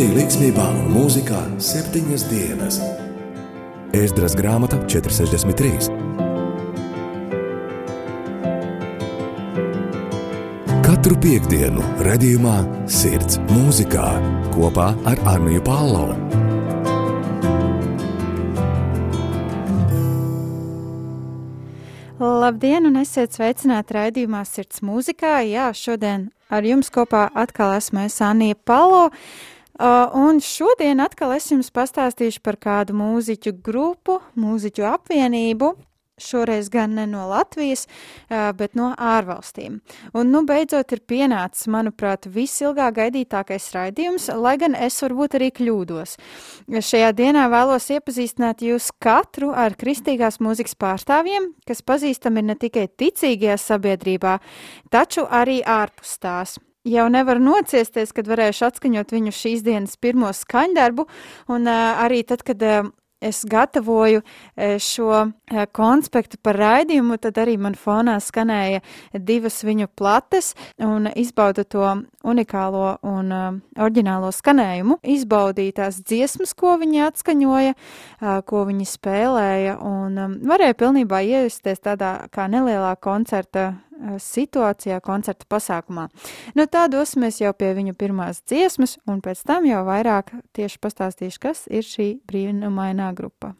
Radīja līdzsvarā un mūzikā septiņas dienas. Ēzdras grāmata 463. Katru piekdienu, radījumā Sirds mūzikā kopā ar Arniju Pālau. Labdien, un esiet sveicināti raidījumā Sirds mūzikā. Jā, šodien ar jums kopā atkal esmu es Anija Palo. Un šodien atkal es jums pastāstīšu par kādu mūziķu grupu, mūziķu apvienību, šoreiz gan ne no Latvijas, bet no ārvalstīm. Un, nu, beidzot ir pienācis, manuprāt, visilgāk gaidītākais raidījums, lai gan es varbūt arī kļūdos. Šajā dienā vēlos iepazīstināt jūs katru ar kristīgās mūzikas pārstāvjiem, kas pazīstami ir ne tikai ticīgajā sabiedrībā, taču arī ārpus tās. Jau nevaru nociesties, kad varēšu atskaņot viņu šīs dienas pirmo skaņdarbu, un uh, arī tad, kad uh, es gatavoju e, šo e, konspektu par raidījumu, tad arī man fonā skanēja divas viņu plates un izbauda to unikālo un uh, oriģinālo skanējumu, izbaudīja tās dziesmas, ko viņi atskaņoja, ko viņi spēlēja, un varēja pilnībā iejusties tādā kā nelielā koncerta situācijā, koncerta pasākumā. Nu, tā dosimies jau pie viņu pirmās dziesmas, un pēc tam jau vairāk tieši pastāstīšu, kas ir šī brīnumainā grupa.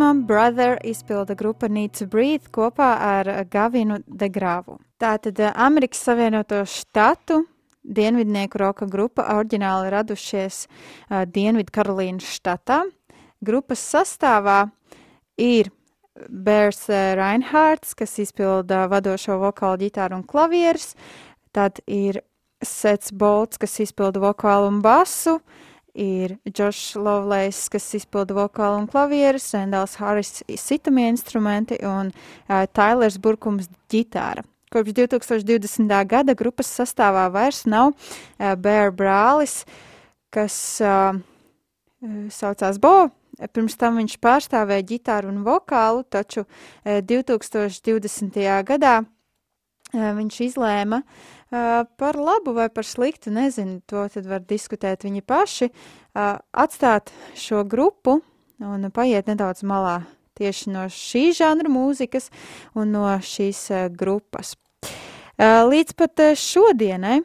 Brother izpilda grupa Need to Breathe kopā ar Gavinu de Grāvu. Tātad Amerikas Savienoto štatu dienvidnieku roka grupa oriģināli radušies uh, Dienvidu Karolīnas štatā. Grupas sastāvā ir Bērs uh, Reinhards, kas izpilda vadošo vokālu ģitāru un klavierus, tad ir Sets Bolts, kas izpilda vokālu un basu, ir Džošs Lovlejs, kas izpilda vokālu un klavierus, Rendāls Haris sitamie instrumenti un uh, Tailers Burkums ģitāra. Kopš 2020. gada grupas sastāvā vairs nav uh, Bēr brālis, kas uh, saucās Bo. Pirms tam viņš pārstāvēja ģitāru un vokālu, taču uh, 2020. gadā uh, viņš izlēma Uh, par labu vai par sliktu, nezinu, to tad var diskutēt viņi paši, atstāt šo grupu un paiet nedaudz malā tieši no šī žanra mūzikas un no šīs grupas. Līdz pat šodienai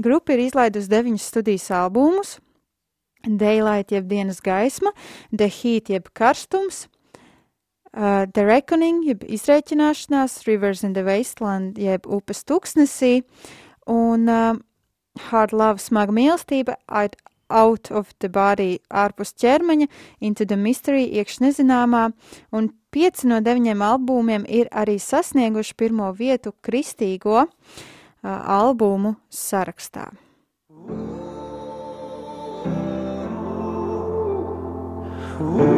grupa ir izlaidusi deviņus studijas albumus, Daylight jeb dienas gaisma, The Heat jeb karstums, uh, The Reckoning, jeb izrēķināšanās, Rivers in the Wasteland, jeb upes tūkstnesī, un uh, Hard Love, smaga mīlestība, Out of the Body, ārpus ķermeņa, Into the Mystery, iekš nezināmā, un pieci no deviņiem albumiem ir arī sasnieguši pirmo vietu kristīgo uh, albumu sarakstā. Ooh. white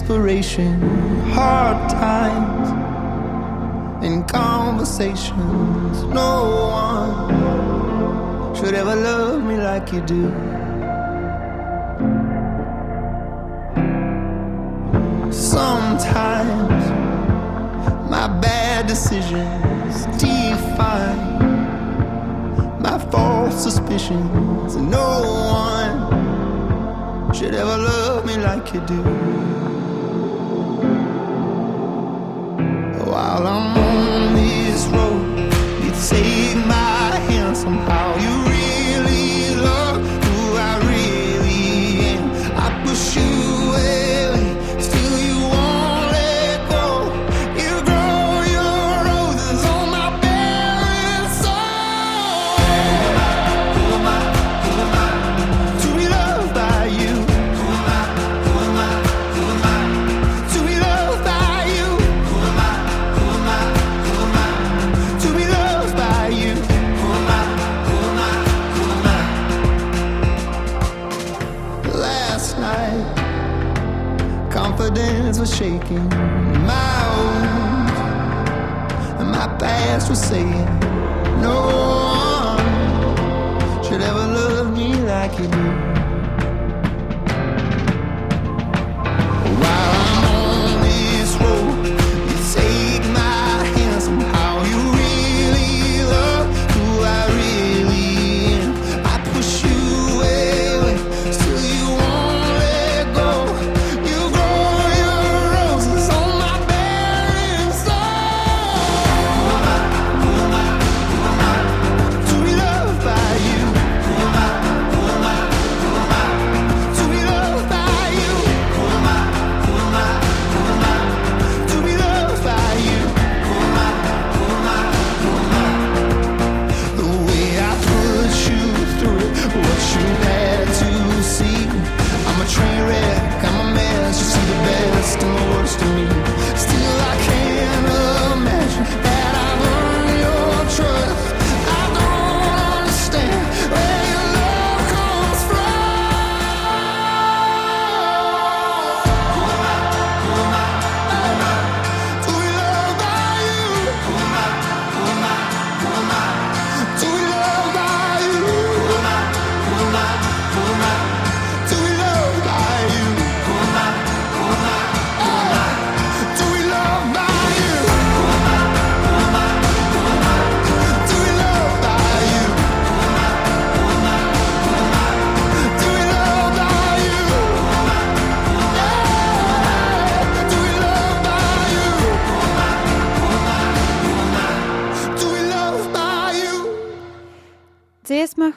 desperation, hard times and conversations. No one should ever love me like you do. Sometimes my bad decisions define my false suspicions. No one should ever love me like you do. While I'm on this road,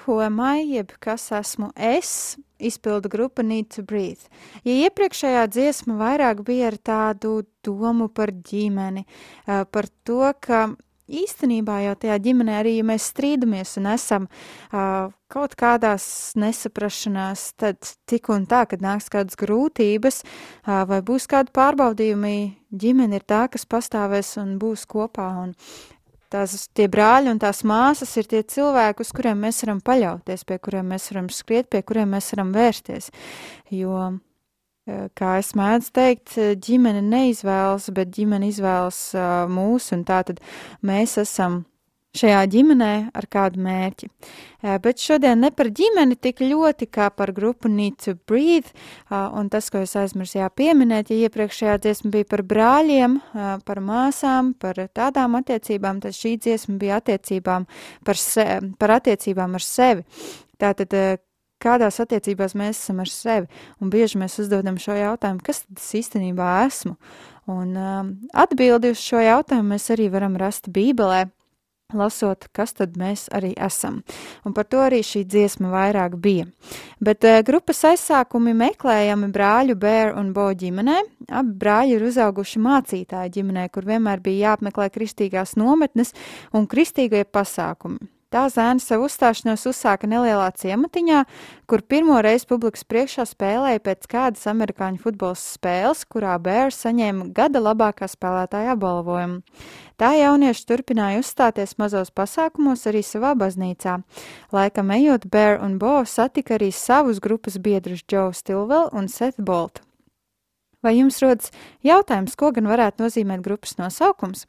who am I, jeb kas esmu es, izpildu grupa Need to Breathe. Ja iepriekšējā dziesma vairāk bija ar tādu domu par ģimeni, par to, ka īstenībā jau tajā ģimenē arī, ja mēs strīdamies un esam kaut kādās nesaprašanās, tad tik un tā, kad nāks kādas grūtības vai būs kādi pārbaudījumi, ģimene ir tā, kas pastāvēs un būs kopā. Un tās tie brāļi un tās māsas ir tie cilvēki, uz kuriem mēs varam paļauties, pie kuriem mēs varam skriet, pie kuriem mēs varam vērsties. Jo kā es mēdzu teikt, ģimene neizvēlas, bet ģimene izvēlas uh, mūs, un tā tad mēs esam šajā ģimenē ar kādu mērķi. Uh, bet šodien ne par ģimeni tik ļoti kā par grupu Need to Breathe, uh, un tas, ko es aizmirsīju pieminēt, ja iepriekšējā dziesma bija par brāļiem, uh, par māsām, par tādām attiecībām, tad šī dziesma bija attiecībām par, se, par attiecībām ar sevi. Tātad, kādās attiecībās mēs esam ar sevi. Un bieži mēs uzdodam šo jautājumu, kas tad es īstenībā esmu? Un um, atbildi uz šo jautājumu mēs arī varam rast Bībelē, lasot, kas tad mēs arī esam. Un par to arī šī dziesma vairāk bija. Bet uh, grupas aizsākumi meklējami brāļu Bēru un Bo ģimenē. Abi brāļi ir uzauguši mācītāju ģimenē, kur vienmēr bija jāapmeklē kristīgās nometnes un kristīgie pasākumi. Tā zēna savu uzstāšanos uzsāka nelielā ciematiņā, kur pirmo reizi publikas priekšā spēlēja pēc kādas amerikāņu futbola spēles, kurā Bērs saņēma gada labākā spēlētāja apbalvojumu. Tā jaunieši turpināja uzstāties mazos pasākumos arī savā baznīcā. Laikam ejot, Bēr un Bo satika arī savus grupas biedrus Joe Stilwell un Seth Bolt. Vai jums rodas jautājums, ko gan varētu nozīmēt grupas nosaukums?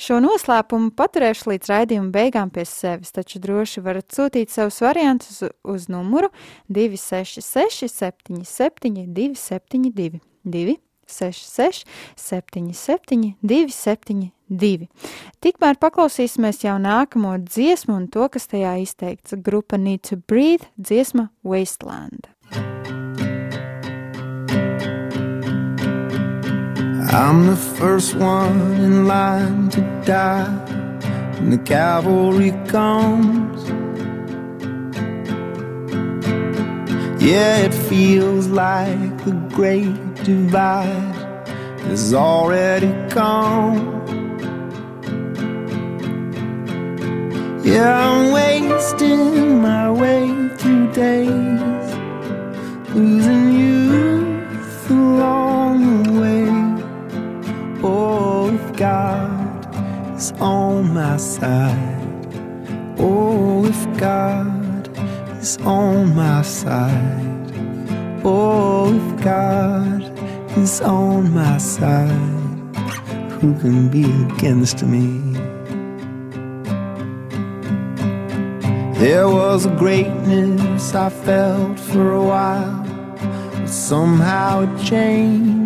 Šo noslēpumu paturēšu līdz raidījuma beigām pie sevis, taču droši varat sūtīt savus variantus uz, numuru 266 77 272 266 77 272. Tikmēr paklausīsimies jau nākamo dziesmu un to, kas tajā izteikts. Grupa Need to Breathe, dziesma Wasteland. I'm the first one in line to die when the cavalry comes. Yeah, it feels like the great divide has already come. Yeah, I'm wasting my way through days, losing youth God is on my side. Oh, if God is on my side. Oh, if God is on my side, who can be against me? There was a greatness I felt for a while, but somehow it changed.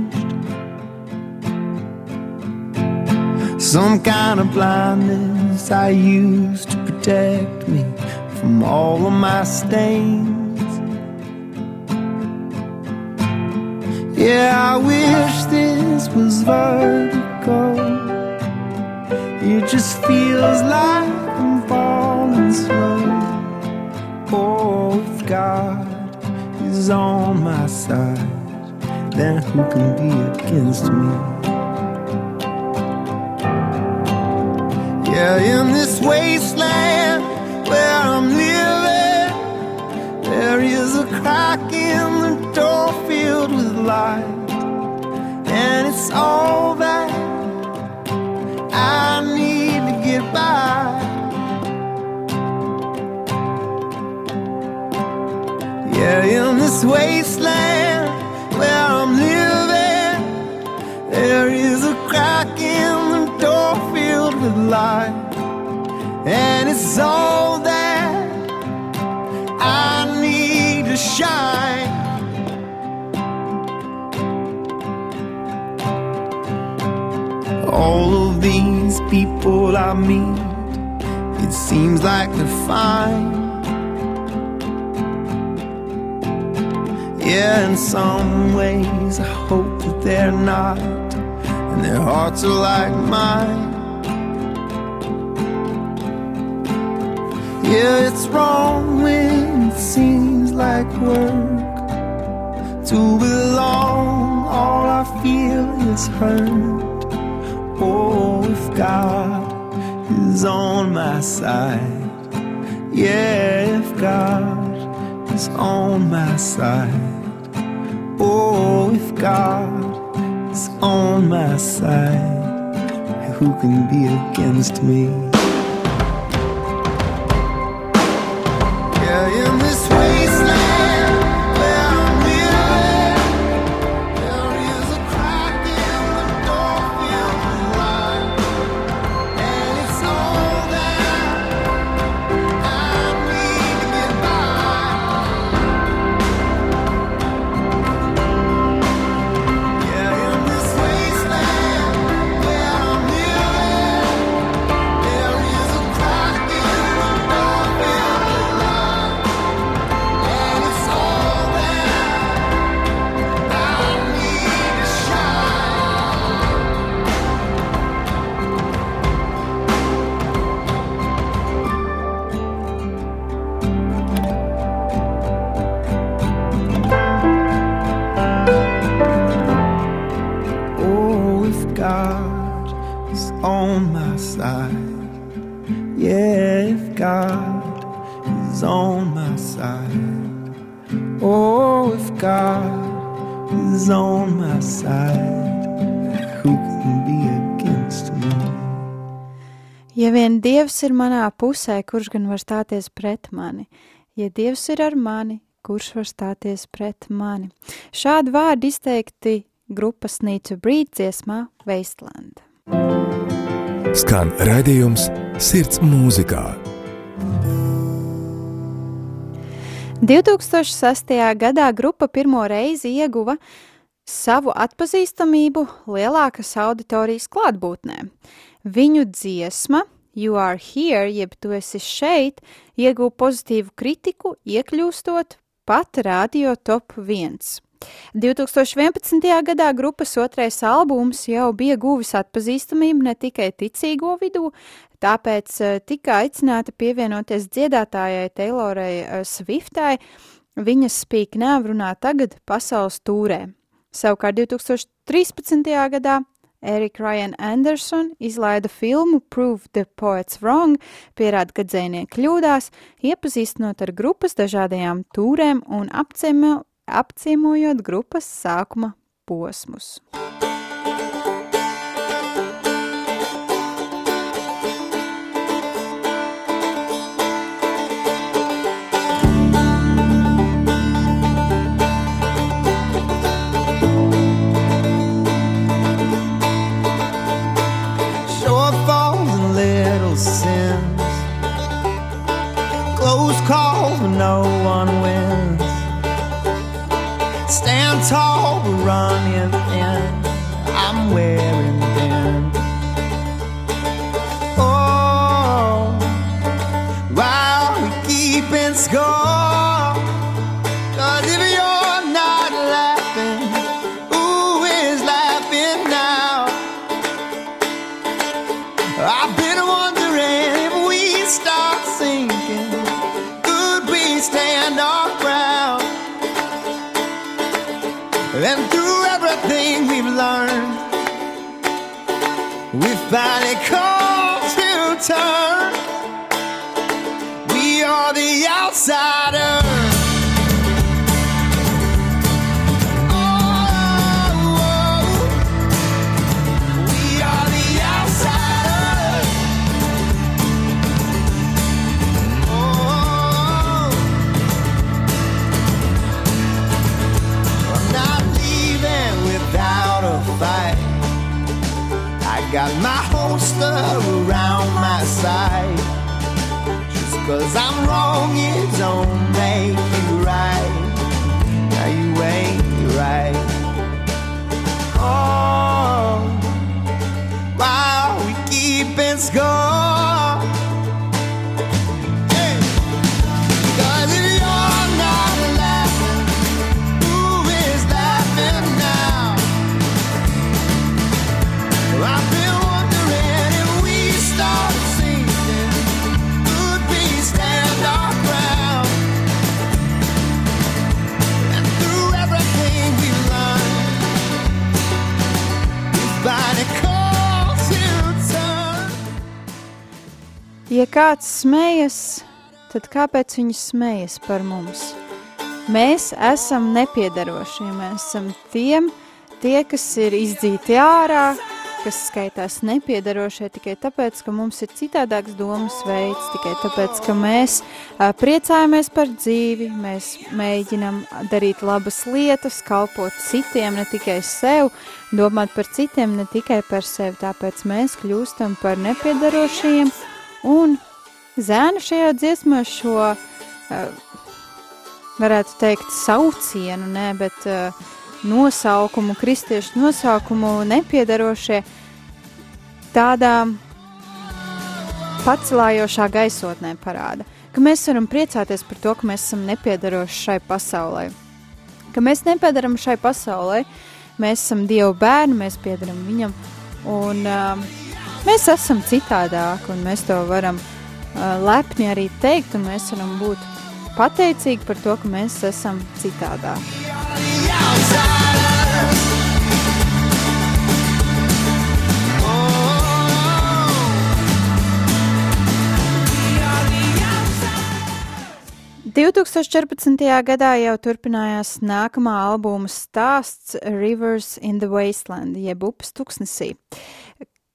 Some kind of blindness I used to protect me from all of my stains. Yeah, I wish this was vertical. It just feels like I'm falling slow. Oh, if God is on my side, then who can be against me? Yeah, in this wasteland where I'm living, there is a crack in the door filled with light, and it's all that I need to get by. Yeah, in this wasteland it's all that I need to shine. All of these people I meet, it seems like they're fine. Yeah, in some ways, I hope that they're not, and their hearts are like mine. Yeah, it's wrong when it seems like work to belong. All I feel is hurt. Oh, if God is on my side, yeah, if God is on my side. Oh, if God is on my side, who can be against me? Side, yeah, if God is on my side, oh, if God is on my side, who can be against me? Ja vien Dievs ir manā pusē, kurš gan var stāties pret mani? Ja Dievs ir ar mani, kurš var stāties pret mani? Šādi vārdi izteikti grupas Need to Breathe dziesmā Wasteland. Skan raidījums Sirds mūzikā. 2006. gadā grupa pirmo reizi ieguva savu atpazīstamību lielākas auditorijas klātbūtnē. Viņu dziesma You Are Here, jeb Tu esi šeit, ieguva pozitīvu kritiku, iekļūstot pat radio top 1. 2011. gadā grupas otrais albums jau bija guvis atpazīstamību ne tikai ticīgo vidū, tāpēc eh, tika aicināta pievienoties dziedātājai Taylorai eh, Swiftai. Viņas Speak Now runā tagad pasaules tūrē. Savukārt 2013. gadā Erika Ryan Anderson izlaida filmu Prove the Poets Wrong, pierāda, ka dzēnieki kļūdās, iepazīstinot ar grupas dažādajām tūrēm un apciemo, apciemojot grupas sākuma posmus. sins. Close calls when no one wins. Tall but running thin. I'm wearing thin. Oh, while we keeping score. And through everything we've learned, we finally come to turn. We are the outsiders. Got my holster around my side. Just cause I'm wrong, it don't make you right. Now you ain't right. Oh, while we keeping score. Ja kāds smējas, tad kāpēc viņi smējas par mums? Mēs esam nepiedarošie, mēs esam tiem, tie, kas ir izdzīti ārā, kas skaitās nepiedarošie tikai tāpēc, ka mums ir citādāks domas veids, tikai tāpēc, ka mēs a, priecājamies par dzīvi, mēs mēģinam darīt labas lietas, kalpot citiem, ne tikai sev, domāt par citiem, ne tikai par sevi, tāpēc mēs kļūstam par nepiedarošiem, un zēna šajā dziesmā šo, a, varētu teikt, saucienu, ne, bet uh, nosaukumu, kristiešu nosaukumu nepiedarošie, tādā pacelājošā gaisotnē parāda, ka mēs varam priecāties par to, ka mēs esam nepiedaroši šai pasaulē. Ka mēs nepiedaram šai pasaulē, mēs esam Dieva bērni, mēs piedaram viņam, un uh, mēs esam citādāki, un mēs to varam uh, lepni arī teikt, un mēs varam būt pateicīgi par to, ka mēs esam citādāki. 2014. gadā jau turpinājās nākamā albuma stāsts Rivers in the Wasteland, jeb upes tuksnesī,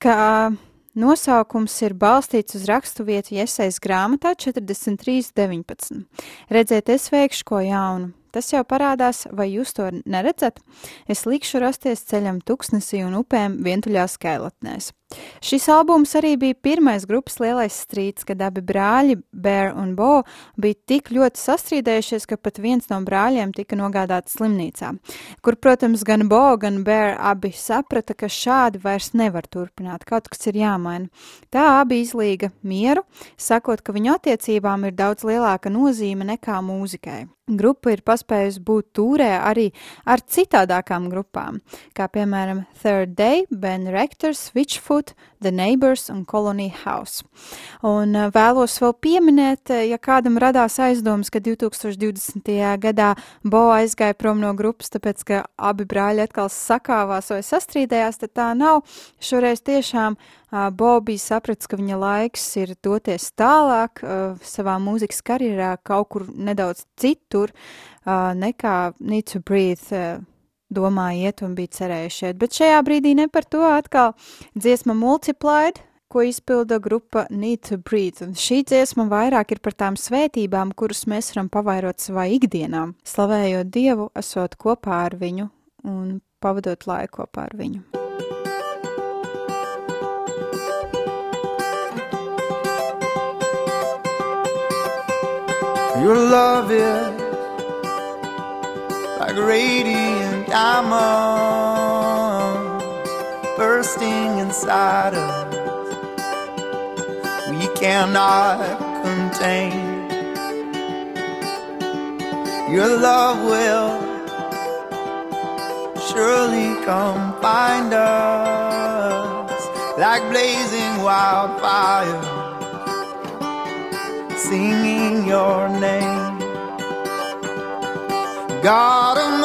kā Nosaukums ir balstīts uz raksturvietu iesaistas grāmatā 43.19. Redziet, es veikšu ko jaunu. Tas jau parādās, vai jūs to neredzat? Es likšu rasties ceļam tuksnesī un upēm vientuļās skailatnēs. Šis albums arī bija pirmais grupas lielais strīds, kad abi brāļi, Bear un Bo, bija tik ļoti sastrīdējušies, ka pat viens no brāļiem tika nogādāts slimnīcā, kur, protams, gan Bo, gan Bear abi saprata, ka šādi vairs nevar turpināt, kaut kas ir jāmaina. Tā abi izlīga mieru, sakot, ka viņu attiecībām ir daudz lielāka nozīme nekā mūzikai. Grupa ir paspējusi būt tūrē arī ar citādākām grupām, kā piemēram Third Day, Ben Rectors, Witchfoot, Road, The Neighbors un Colony House. Un uh, vēlos vēl pieminēt, uh, ja kādam radās aizdomas, ka 2020. gadā Bo aizgāja prom no grupas, tāpēc, ka abi brāļi atkal sakāvās vai sastrīdējās, tad tā nav. Šoreiz tiešām uh, Bo bija sapratis, ka viņa laiks ir doties tālāk savā mūzikas karjerā kaut kur nedaudz citur nekā Need to Breathe. Domāja iet un bija cerējuši iet. Bet šajā brīdī ne par to atkal dziesma Multiplied, ko izpilda grupa Need to Breathe. Un šī dziesma vairāk ir par tām svētībām, kuras mēs varam pavairot savā ikdienā, slavējot Dievu, esot kopā ar viņu un pavadot laiku kopā ar viņu. Your love is like radiant diamonds bursting inside us. We cannot contain. Your love will surely come find us like blazing wildfire, singing your name. God of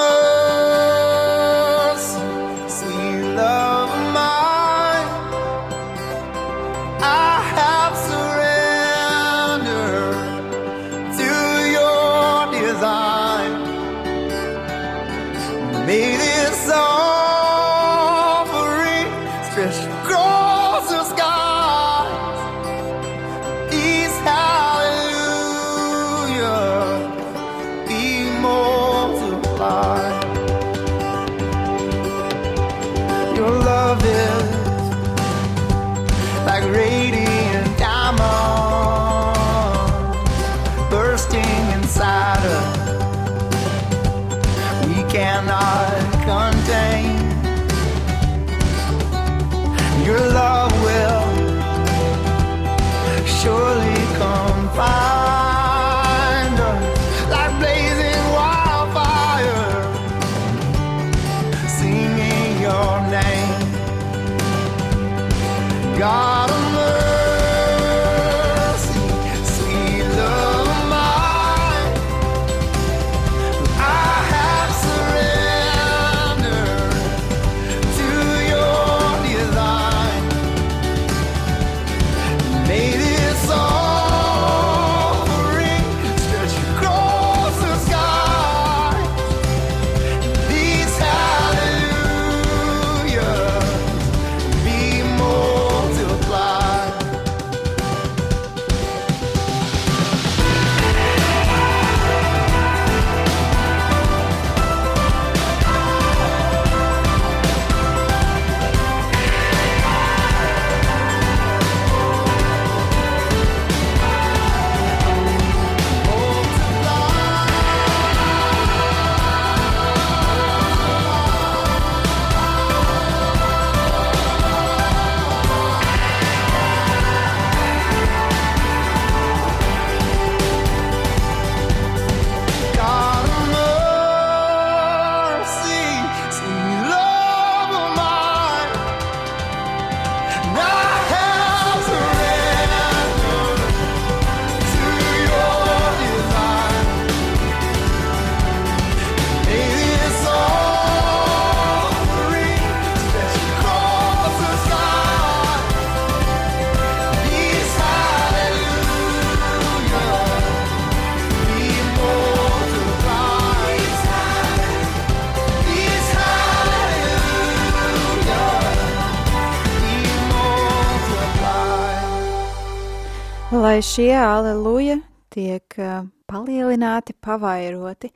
lai šie aleluja tiek uh, palielināti, pavairoti.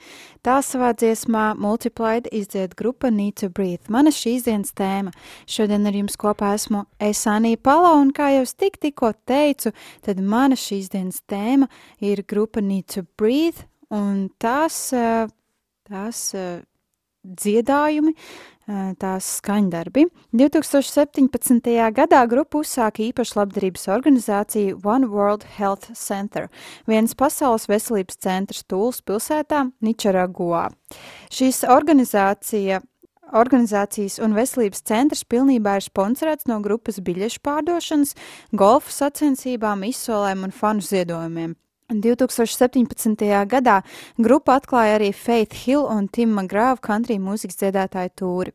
Tā savā dziesmā Multiplied izdzied grupa Need to Breathe. Mana šīs dienas tēma. Šodien ar jums kopā esmu Esanija Pala, un kā jau tik tikko teicu, tad mana šīs dienas tēma ir grupa Need to Breathe, un tās, tās dziedājumi, tās skaņdarbi. 2017. gadā grupa uzsāka īpašu labdarības organizāciju One World Health Center, viens pasaules veselības centrs Tūlas pilsētā Ničaraguā. Šīs organizācija Organizācijas un veselības centrs pilnībā ir sponsorēts no grupas biļešu pārdošanas, golfa sacensībām, izsolēm un fanu ziedojumiem. 2017. gadā grupa atklāja arī Faith Hill un Tim McGraw country mūzikas dziedātāju tūri.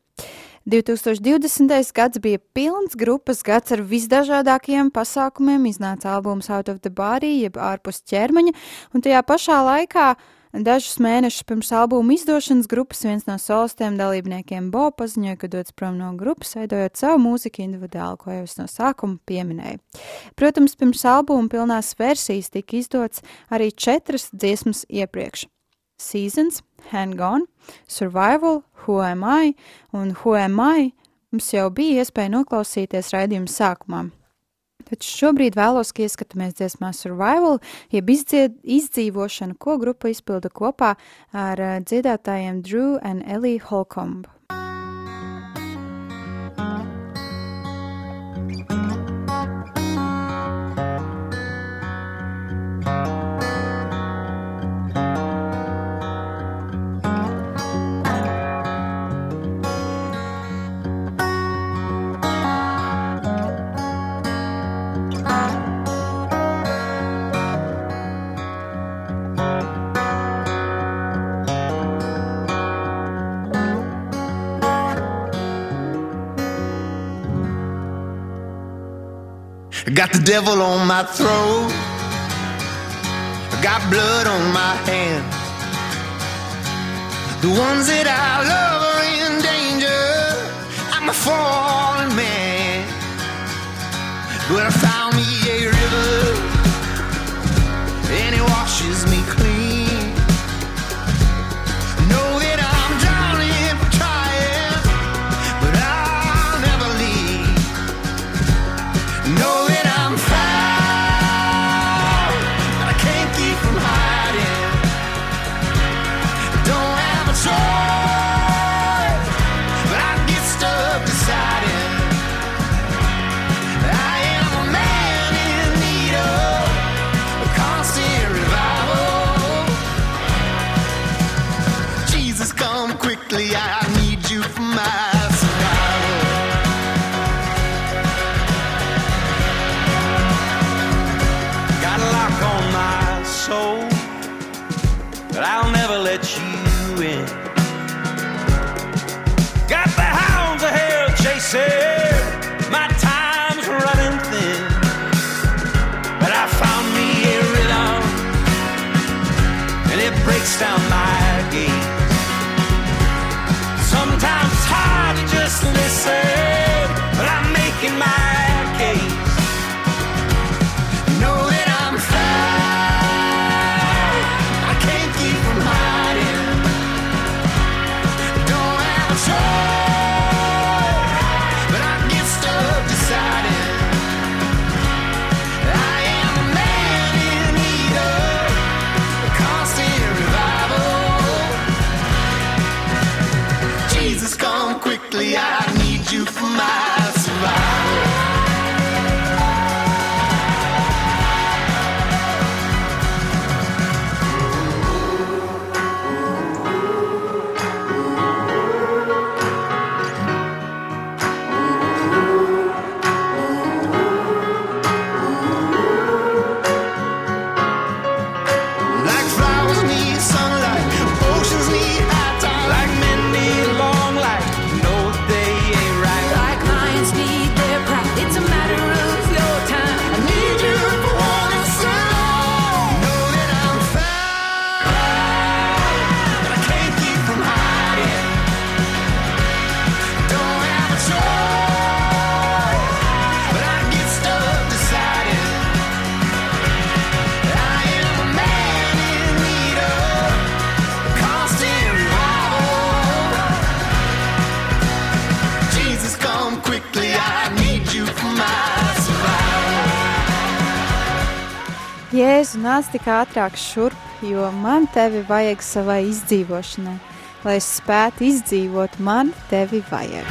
2020. gads bija pilns grupas gads ar visdažādākajiem pasākumiem, iznāca albums Out of the Body, jeb ārpus ķermeņa, un tajā pašā laikā uh, Dažus mēnešus pirms albuma izdošanas grupas viens no solistiem dalībniekiem Bo paziņoja, ka dodas prom no grupas, veidojot savu mūziku individuāli, ko jau es no sākuma pieminēju. Protams, pirms albuma pilnās versijas tika izdots arī četras dziesmas iepriekš. Seasons, Hang On, Survival, Who Am I un Who Am I mums jau bija iespēja noklausīties raidījuma sākumā. Taču šobrīd vēlos, ka ieskatāmies dziesmā Survival, jeb izdzied, izdzīvošanu, ko grupa izpilda kopā ar uh, dziedātājiem Drew un Ellie Holcomb. I got the devil on my throat. I got blood on my hands. The ones that I love are in danger. I'm a fallen man. But I found me a river, and it washes me clean. Nāc tik ātrāk šurp, jo man tevi vajag savai izdzīvošanai. Lai es spētu izdzīvot, man tevi vajag.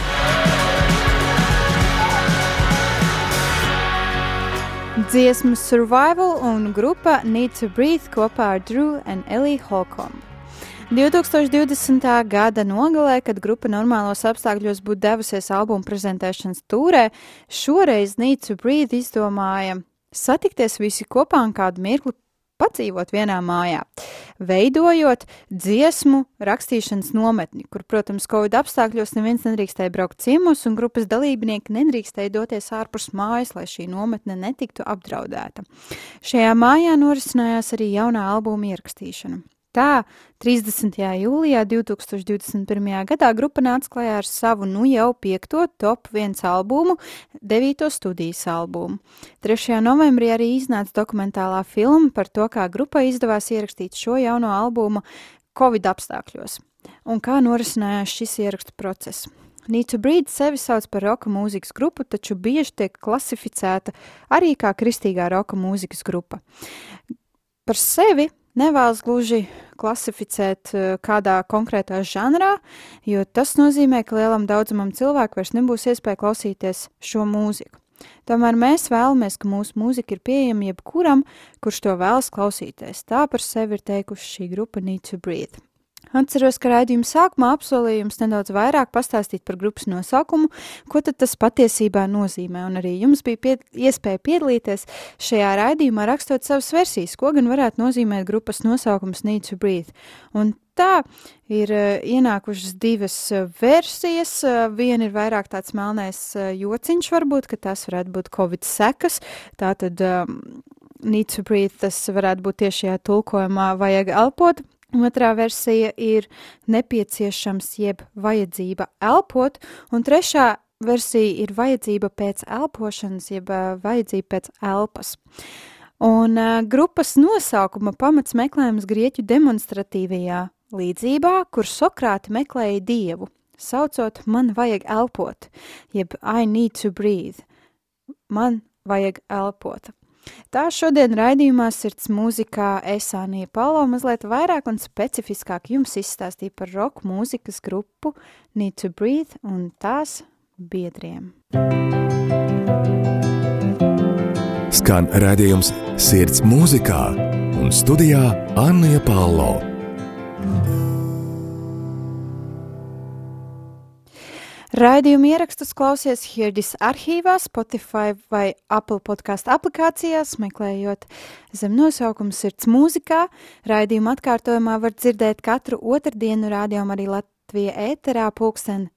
Dziesmu Survival un grupa Need to Breathe kopā ar Drew un Ellie Holcomb. 2020. gada nogalē, kad grupa normālos apstākļos būtu devusies albuma prezentēšanas tūrē, šoreiz Need to Breathe izdomāja satikties visi kopā un kādu mirkli padzīvot vienā mājā, veidojot dziesmu rakstīšanas nometni, kur, protams, Covid apstākļos neviens nedrīkstēja braukt ciemos, un grupas dalībnieki nedrīkstēja doties ārpus mājas, lai šī nometne netiktu apdraudēta. Šajā mājā norisinājās arī jaunā albuma ierakstīšana. Tā 30. jūlijā 2021. gadā grupa nāca klajā ar savu nu jau piekto top 1 albumu, devīto studijas albumu. 3. novembrī arī iznāca dokumentālā filma par to, kā grupai izdevās ierakstīt šo jauno albumu Covid apstākļos un kā norisinājās šis ierakstu process. To Breed sevi sauc par roka mūzikas grupu, taču bieži tiek klasificēta arī kā kristīgā roka mūzikas grupa. Par sevi nevēlas gluži klasificēt eh, kādā konkrētā žanrā, jo tas nozīmē, ka lielam daudzumam cilvēku vairs nebūs iespēja klausīties šo mūziku. Tomēr mēs vēlamies, ka mūsu mūzika ir pieejama jebkuram, kurš to vēlas klausīties. Tā par sevi ir teikusi šī grupa Need to Breathe. Atceros, ka raidījuma sākumā apsolīju jums nedaudz vairāk pastāstīt par grupas nosaukumu, ko tas patiesībā nozīmē, un arī jums bija pied iespēja piedalīties šajā raidījumā rakstot savas versijas, ko gan varētu nozīmēt grupas nosaukums Need to Breathe. Un tā ir uh, ienākušas divas uh, versijas. Uh, viena ir vairāk tāds melnais uh, jociņš, varbūt, ka tas varētu būt Covid sekas. Tātad um, Need to Breathe tas varētu būt tieši šajā tulkojumā vajag elpot. Otrā versija ir nepieciešams jeb vajadzība elpot, un trešā versija ir vajadzība pēc elpošanas, jeb vajadzība pēc elpas. Un uh, grupas nosaukuma pamats meklējums grieķu demonstratīvajā līdzībā, kur Sokrāti meklēja dievu, saucot man vajag elpot, jeb I need to breathe, man vajag elpot. Tā šodien raidījumā sirds mūzikā Esānija Palo mazliet vairāk un specifiskāk jums izstāstīja par roka mūzikas grupu Need to Breathe un tās biedriem. Skan redzējums sirds mūzikā un studijā Anna Palo. Raidījumu ierakstus klausies Hirdis arhīvā, Spotify vai Apple podkāstu aplikācijās, meklējot zem nosaukuma sirds mūzikā. Raidījumu atkārtojumā var dzirdēt katru otrdienu rādījumu arī Latvija ēterā pulksten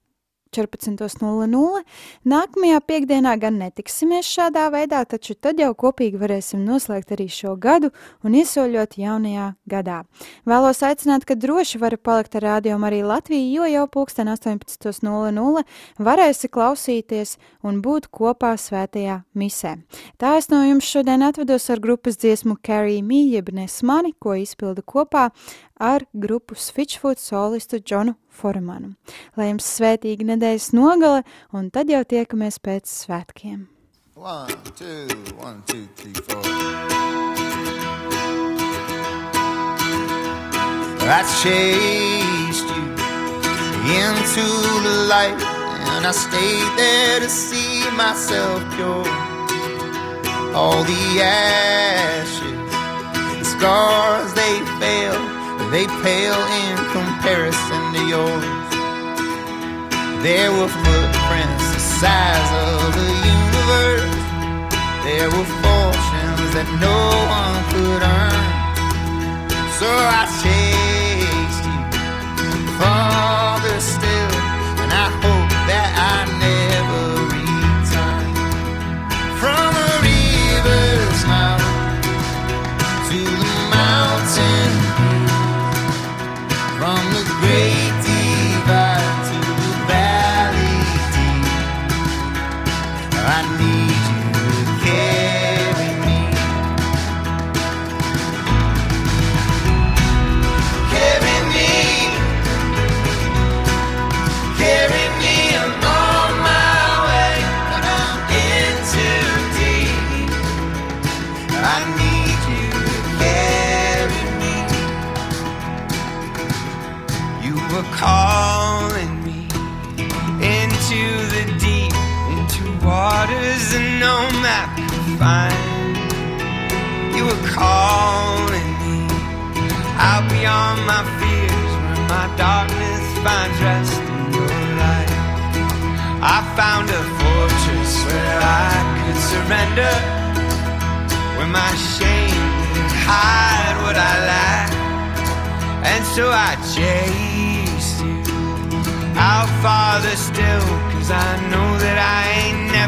14.00. Nākamajā piekdienā gan netiksimies šādā veidā, taču tad jau kopīgi varēsim noslēgt arī šo gadu un iesoļot jaunajā gadā. Vēlos aicināt, ka droši var palikt ar rādījumu arī Latviju, jo jau pulksten 18.00 varēsi klausīties un būt kopā svētajā misē. Tā es no jums šodien atvedos ar grupas dziesmu Carry Me, jeb Nesmani, ko izpildu kopā ar grupu Switchfoot solistu Džonu Foremanu. Lai jums svētīga nedēļas nogale, un tad jau tiekamies pēc svētkiem. One, two, one, two, three, four. I chased you into the light, and I stayed there to see myself pure. All the ashes, the scars, they fail. They pale in comparison to yours. There were footprints the size of the universe. There were fortunes that no one could earn. So I chased you farther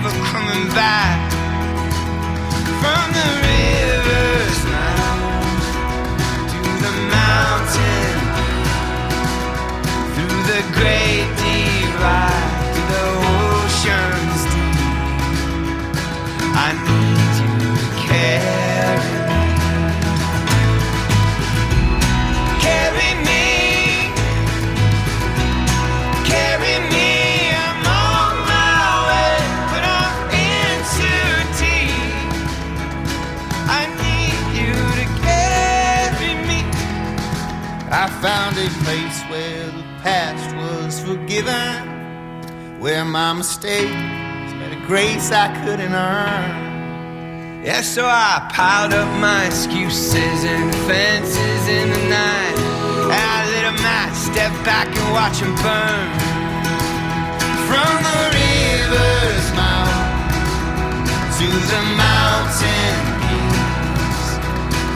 never coming back from the rivers now to the mountain through the grave. better my mistakes, better grace I couldn't earn. Yeah, so I piled up my excuses and fences in the night. And I lit a match, stepped back and watch them burn. From the river's mouth to the mountain peaks,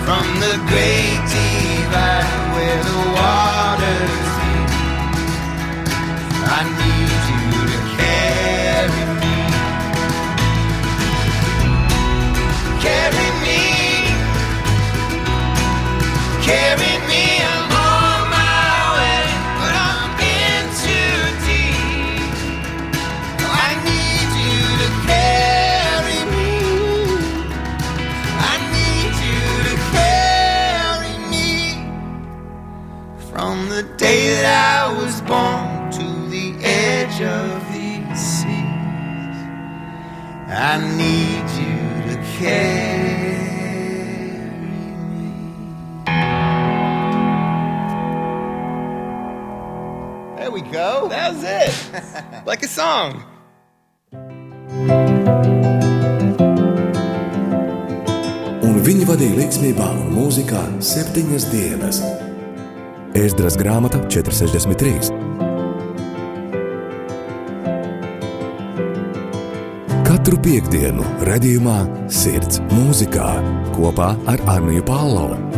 from the great divide where the waters meet. I need 463. Katru piekdienu, redzējumā, sirds mūzikā kopā ar Arniju Pālau.